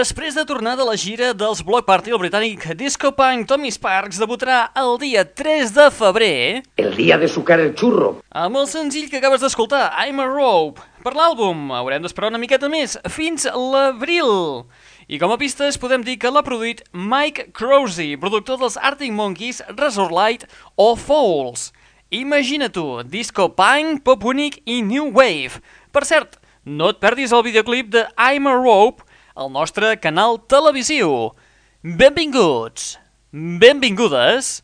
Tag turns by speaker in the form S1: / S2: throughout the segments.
S1: Després de tornar de la gira dels Block Party, el britànic disco punk Tommy Sparks debutarà el dia 3 de febrer
S2: El día de sucar el churro.
S1: amb el senzill que acabes d'escoltar, I'm a Rope. Per l'àlbum haurem d'esperar una miqueta més, fins l'abril. I com a pistes podem dir que l'ha produït Mike Crosey, productor dels Arctic Monkeys, Razorlight o Fouls. Imagina tu, disco punk, pop únic i new wave. Per cert, no et perdis el videoclip de I'm a Rope al nostre canal televisiu. Benvinguts, benvingudes,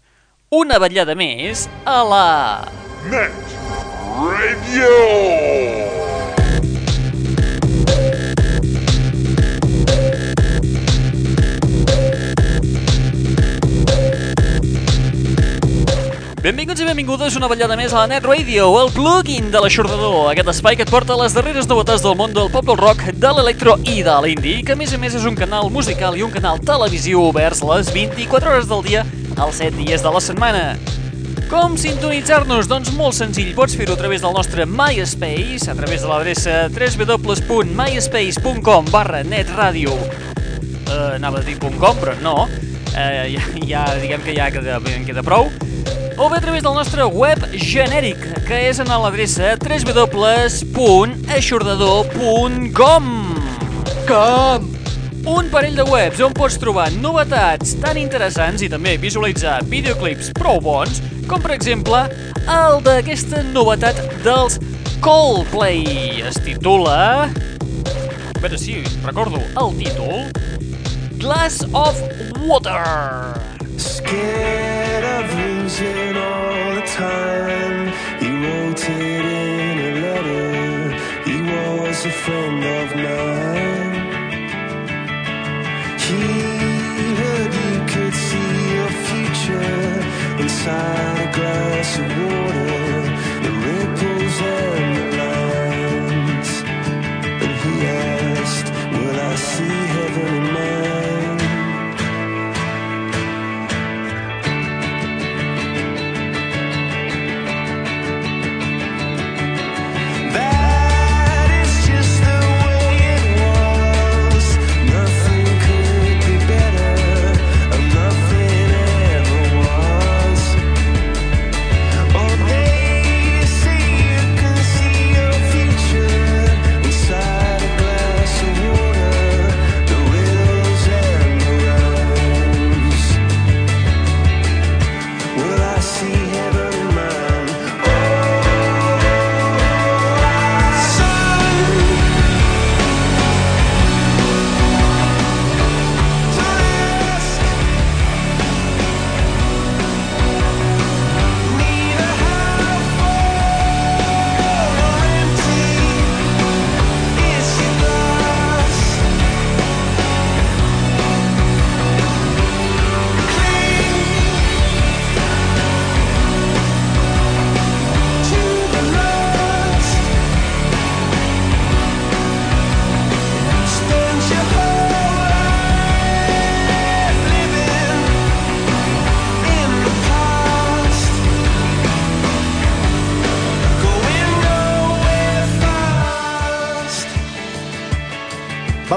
S1: una vetllada més a la...
S3: Net Radio.
S1: Benvinguts i benvingudes una vetllada més a la Net Radio, el plugin de l'aixordador, aquest espai que et porta les darreres novetats del món del pop del rock, de l'electro i de l'indie, que a més a més és un canal musical i un canal televisiu oberts les 24 hores del dia, els 7 dies de la setmana. Com sintonitzar-nos? Doncs molt senzill, pots fer-ho a través del nostre MySpace, a través de l'adreça www.myspace.com barra netradio eh, anava a dir .com, però no, eh, ja, ja diguem que ja queda, queda prou, o bé a través del nostre web genèric, que és en l'adreça www.aixordador.com Com? Un parell de webs on pots trobar novetats tan interessants i també visualitzar videoclips prou bons, com per exemple el d'aquesta novetat dels Coldplay. Es titula... A veure si recordo el títol. Glass of Water.
S4: Scared losing all the time. He wrote it in a letter. He was a friend of mine. He heard you could see your future inside a glass of water. The ripples and the lines. And he asked, Will I see heaven in mine?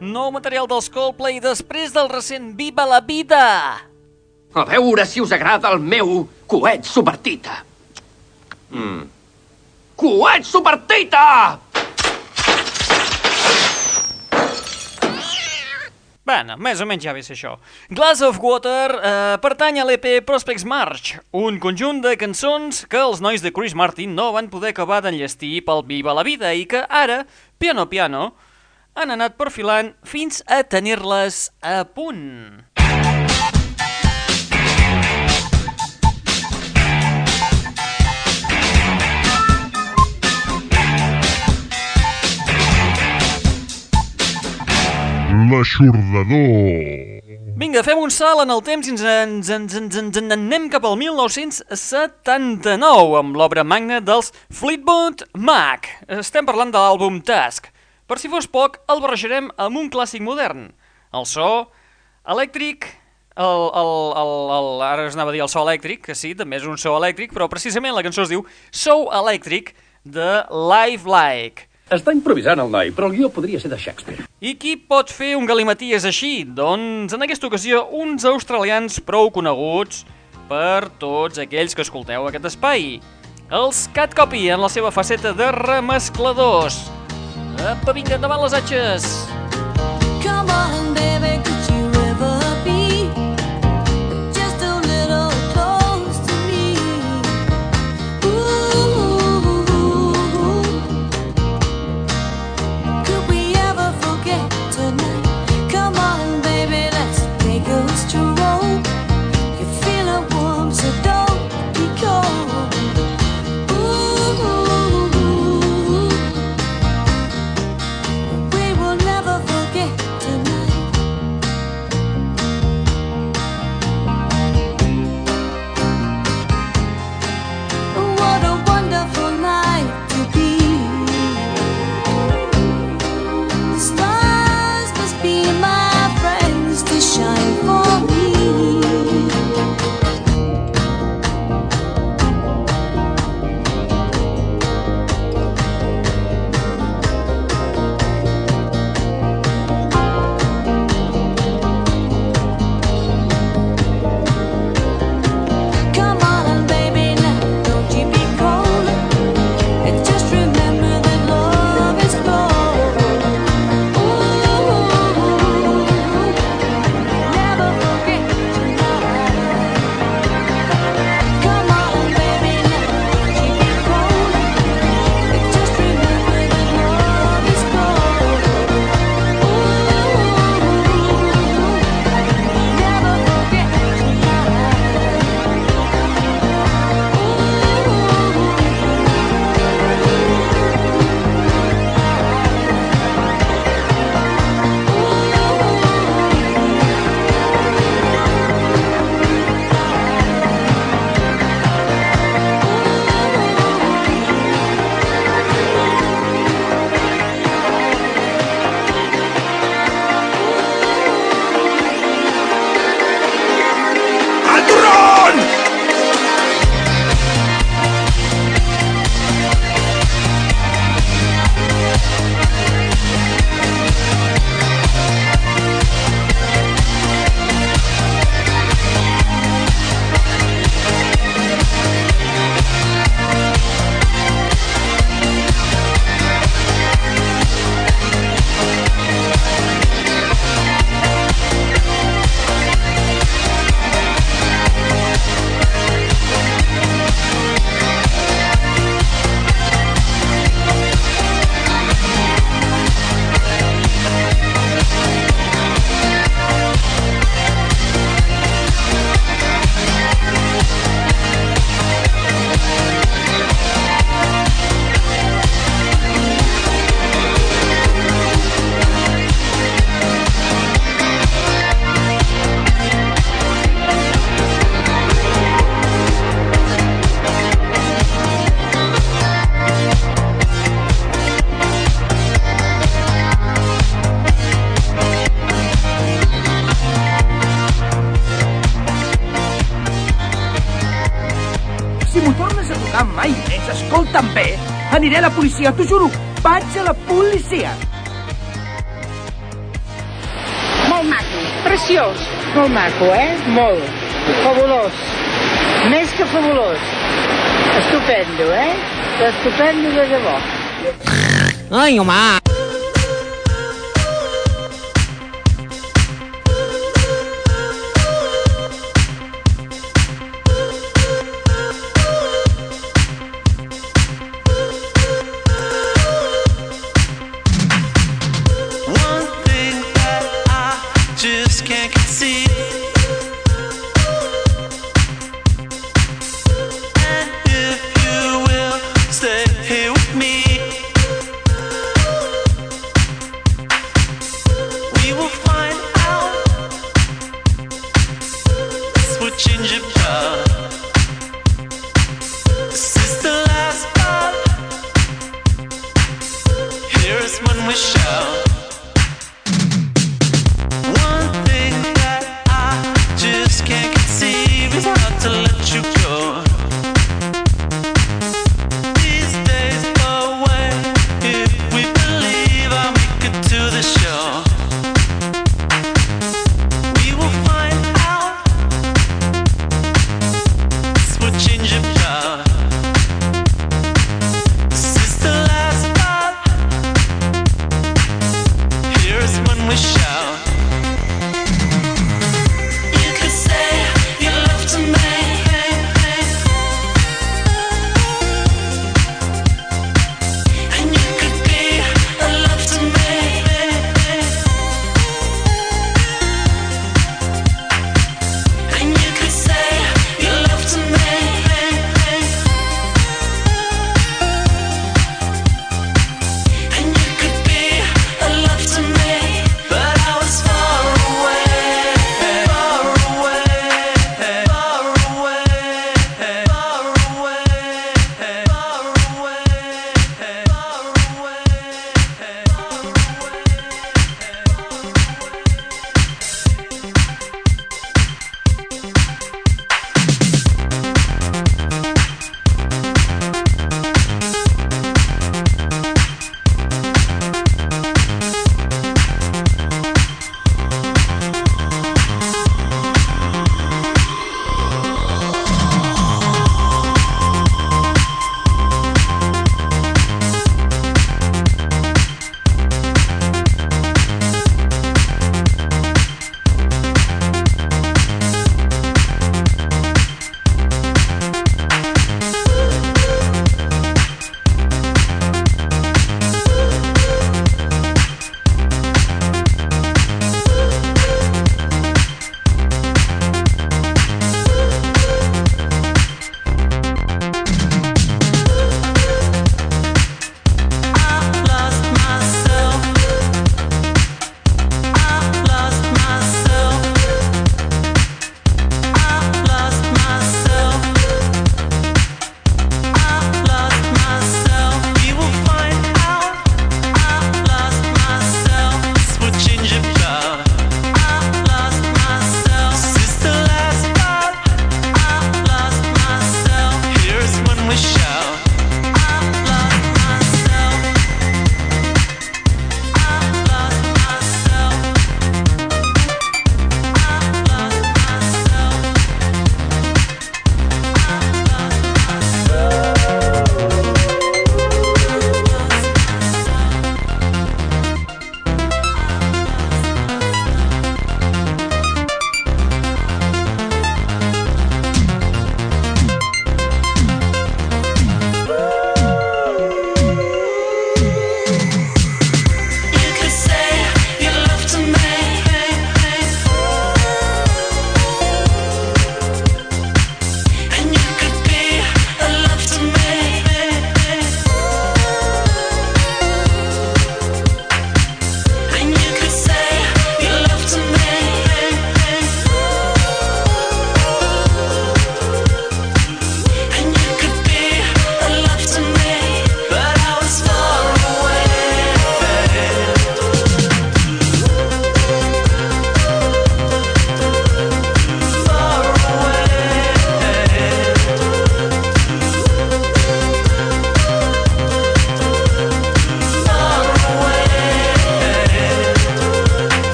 S1: Nou material dels Coldplay després del recent Viva la Vida!
S5: A veure si us agrada el meu coet supertita. Mm. Coet supertita!
S1: Bueno, més o menys ja ve ser això. Glass of Water eh, pertany a l'EP Prospects March, un conjunt de cançons que els nois de Chris Martin no van poder acabar d'enllestir pel Viva la Vida i que ara, piano piano, han anat perfilant fins a tenir-les a punt.
S3: L'aixordador.
S1: Vinga, fem un salt en el temps i ens, ens, ens, ens, ens en anem cap al 1979 amb l'obra magna dels Fleetwood Mac. Estem parlant de l'àlbum Task. Per si fos poc, el barrejarem amb un clàssic modern. El so elèctric, el, el, el, el, ara es anava a dir el so elèctric, que sí, també és un so elèctric, però precisament la cançó es diu So Electric de Live Like.
S5: Està improvisant el noi, però el guió podria ser de Shakespeare.
S1: I qui pot fer un galimaties així? Doncs en aquesta ocasió uns australians prou coneguts per tots aquells que escolteu aquest espai. Els Cat Copy en la seva faceta de remescladors. Apa, vinga, endavant les atxes!
S6: Come on, baby,
S7: tornes a tocar mai més, escolta'm bé, aniré a la policia, t'ho juro. Vaig a la policia.
S8: Molt maco, preciós. Molt maco, eh? Molt. Fabulós. Més que fabulós. Estupendo, eh? Estupendo de debò.
S9: Ai, home!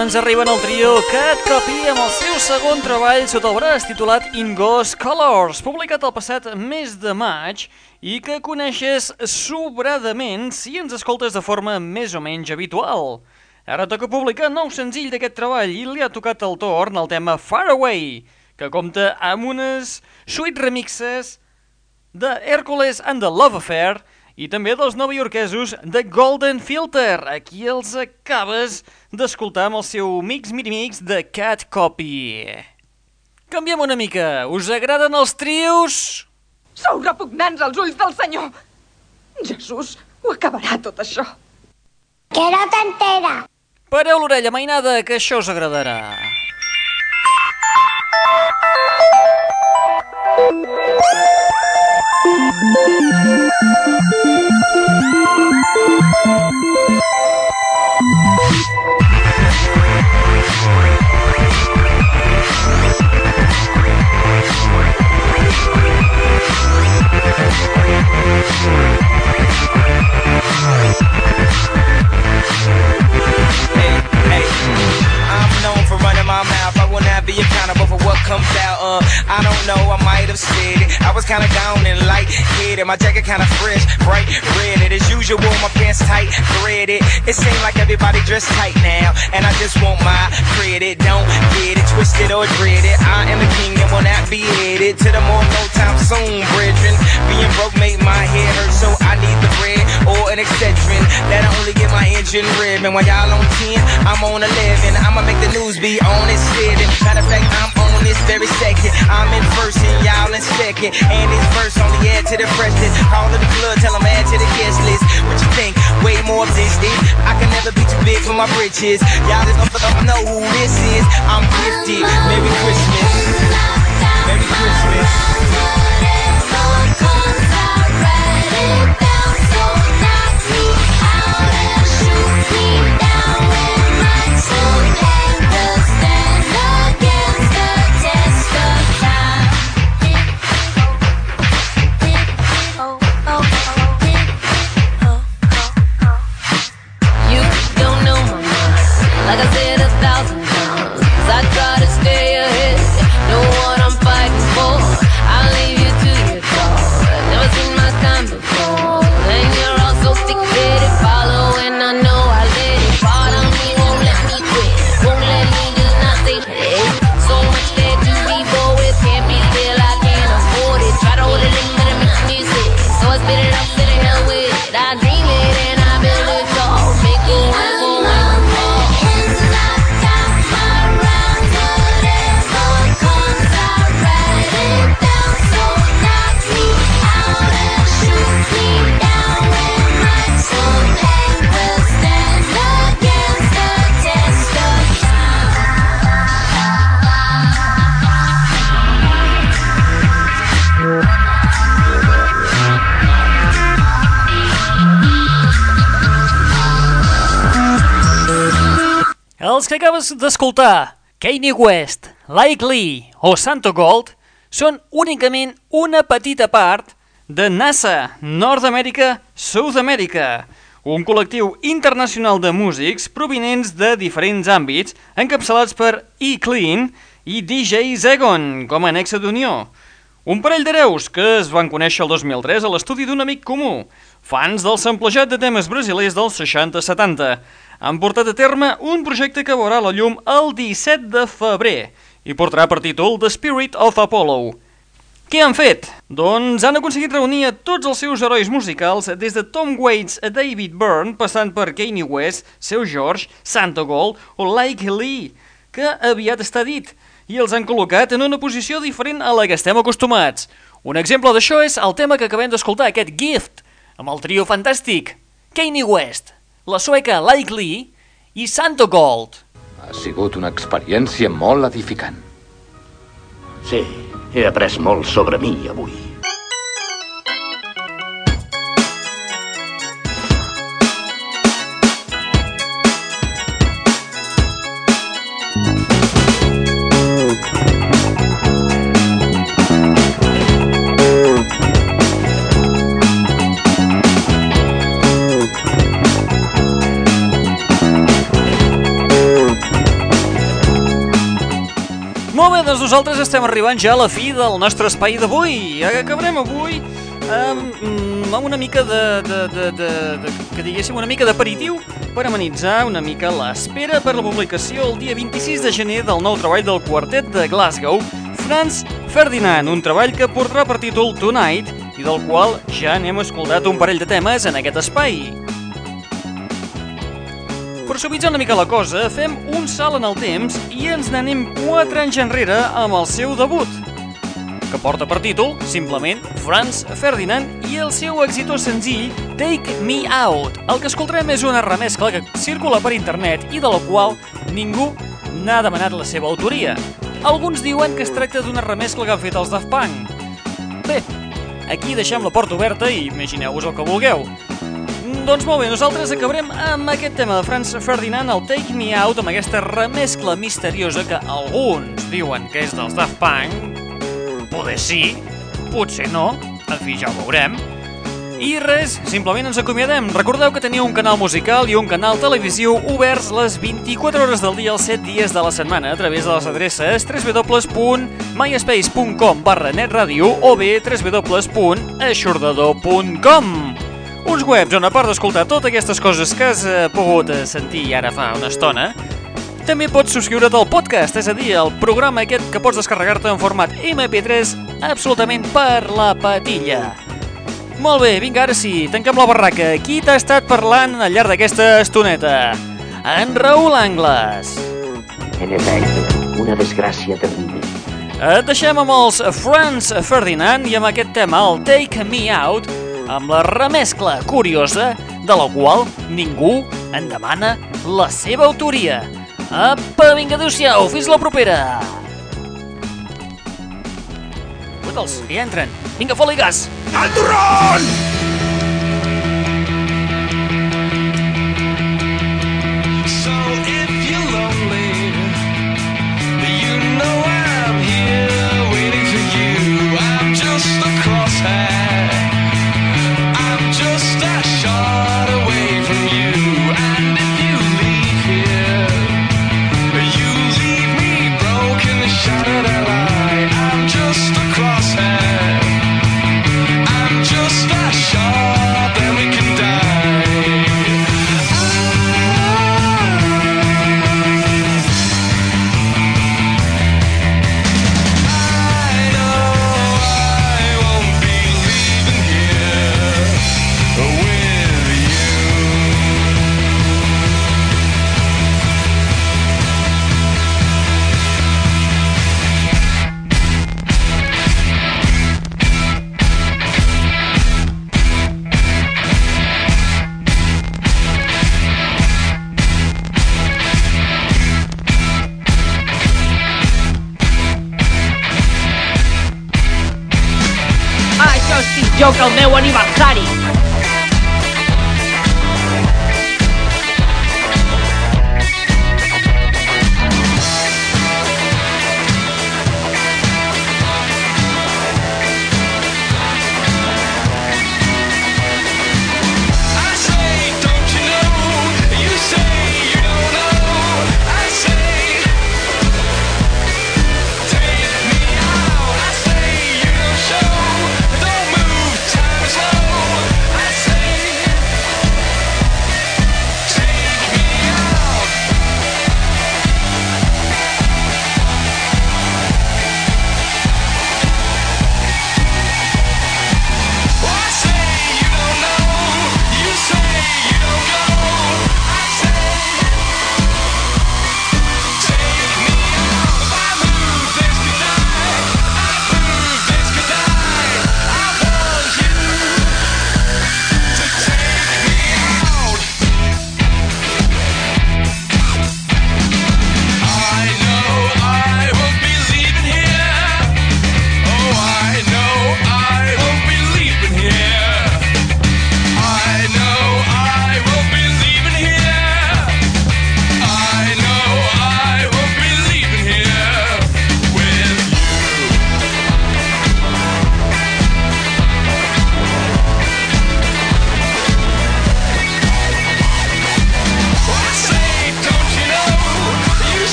S1: Ens arriben el trio Cat Copy amb el seu segon treball sota el braç titulat In Ghost Colors, publicat el passat mes de maig i que coneixes sobradament si ens escoltes de forma més o menys habitual. Ara toca publicar nou senzill d'aquest treball i li ha tocat el torn al tema Far Away, que compta amb unes sweet remixes de Hércules and the Love Affair i també dels novaiorquesos de Golden Filter. Aquí els acabes d'escoltar amb el seu mix mini-mix de Cat Copy. Canviem una mica. Us agraden els trios?
S10: Sou repugnants als ulls del senyor. Jesús, ho acabarà tot això.
S11: Que no t'entera.
S1: Pareu l'orella, mainada, que això us agradarà.
S12: Thank you. Headed. My jacket kinda fresh, bright red. As usual, my pants tight, threaded. It seems like everybody dressed tight now. And I just want my credit. Don't get it twisted or dreaded. I am the king and will not be headed to the more no time soon, brethren. Being broke made my head hurt, so I need the bread or an Excedrin. That I only get my engine revving. While y'all on 10, I'm on 11. I'ma make the news be on its seven. Matter of fact, I'm on this very second. I'm in first and y'all in second. And this verse only add to the president. Call of the blood, tell them add to the guest list. What you think? Way more business. I can never be too big for my britches. Y'all just don't, don't know who this is. I'm gifted. Merry Christmas. Merry Christmas.
S1: Els que acabes d'escoltar, Kanye West, Like Lee o Santo Gold, són únicament una petita part de NASA, Nord Amèrica, South America, un col·lectiu internacional de músics provinents de diferents àmbits, encapçalats per E-Clean i DJ Zegon, com a nexe d'unió. Un parell d'hereus que es van conèixer el 2003 a l'estudi d'un amic comú, fans del samplejat de temes brasilers dels 60-70. Han portat a terme un projecte que veurà la llum el 17 de febrer i portarà per títol The Spirit of Apollo. Què han fet? Doncs han aconseguit reunir a tots els seus herois musicals, des de Tom Waits a David Byrne, passant per Kanye West, Seu George, Santa Gold o Like Lee, que aviat està dit, i els han col·locat en una posició diferent a la que estem acostumats. Un exemple d'això és el tema que acabem d'escoltar, aquest Gift, amb el trio fantàstic Kanye West, la sueca Like Lee i Santo Gold.
S5: Ha sigut una experiència molt edificant.
S2: Sí, he après molt sobre mi avui.
S1: Nosaltres estem arribant ja a la fi del nostre espai d'avui. Acabarem avui amb, mm, amb una mica de, de, de, de, de, que diguéssim, una mica d'aperitiu per amenitzar una mica l'espera per la publicació el dia 26 de gener del nou treball del quartet de Glasgow, Franz Ferdinand, un treball que portarà per títol Tonight i del qual ja n'hem escoltat un parell de temes en aquest espai. Per suavitzar una mica la cosa, fem un salt en el temps i ens n'anem 4 anys enrere amb el seu debut, que porta per títol, simplement, Franz Ferdinand i el seu exitós senzill Take Me Out. El que escoltarem és una remescla que circula per internet i de la qual ningú n'ha demanat la seva autoria. Alguns diuen que es tracta d'una remescla que han fet els Daft Punk. Bé, aquí deixem la porta oberta i imagineu-vos el que vulgueu. Doncs molt bé, nosaltres acabarem amb aquest tema de Franz Ferdinand, el Take Me Out, amb aquesta remescla misteriosa que alguns diuen que és dels Daft Punk, poder sí, potser no, en fi, ja ho veurem. I res, simplement ens acomiadem. Recordeu que teniu un canal musical i un canal televisiu oberts les 24 hores del dia els 7 dies de la setmana a través de les adreces www.myspace.com barra netradio o bé www.aixordador.com uns webs on a part d'escoltar totes aquestes coses que has eh, pogut eh, sentir ara fa una estona, també pots subscriure't al podcast, és a dir, el programa aquest que pots descarregar-te en format MP3 absolutament per la patilla. Molt bé, vinga, ara sí, tanquem la barraca. Qui t'ha estat parlant al llarg d'aquesta estoneta? En Raül Angles.
S2: En efecte, una desgràcia terrible.
S1: Et deixem amb els Franz Ferdinand i amb aquest tema, el Take Me Out, amb la remescla curiosa de la qual ningú en demana la seva autoria. Apa, vinga, adéu-siau, fins la propera! Que ja entren. Vinga, foli gas!
S4: Al turrón!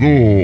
S3: L'aixordador.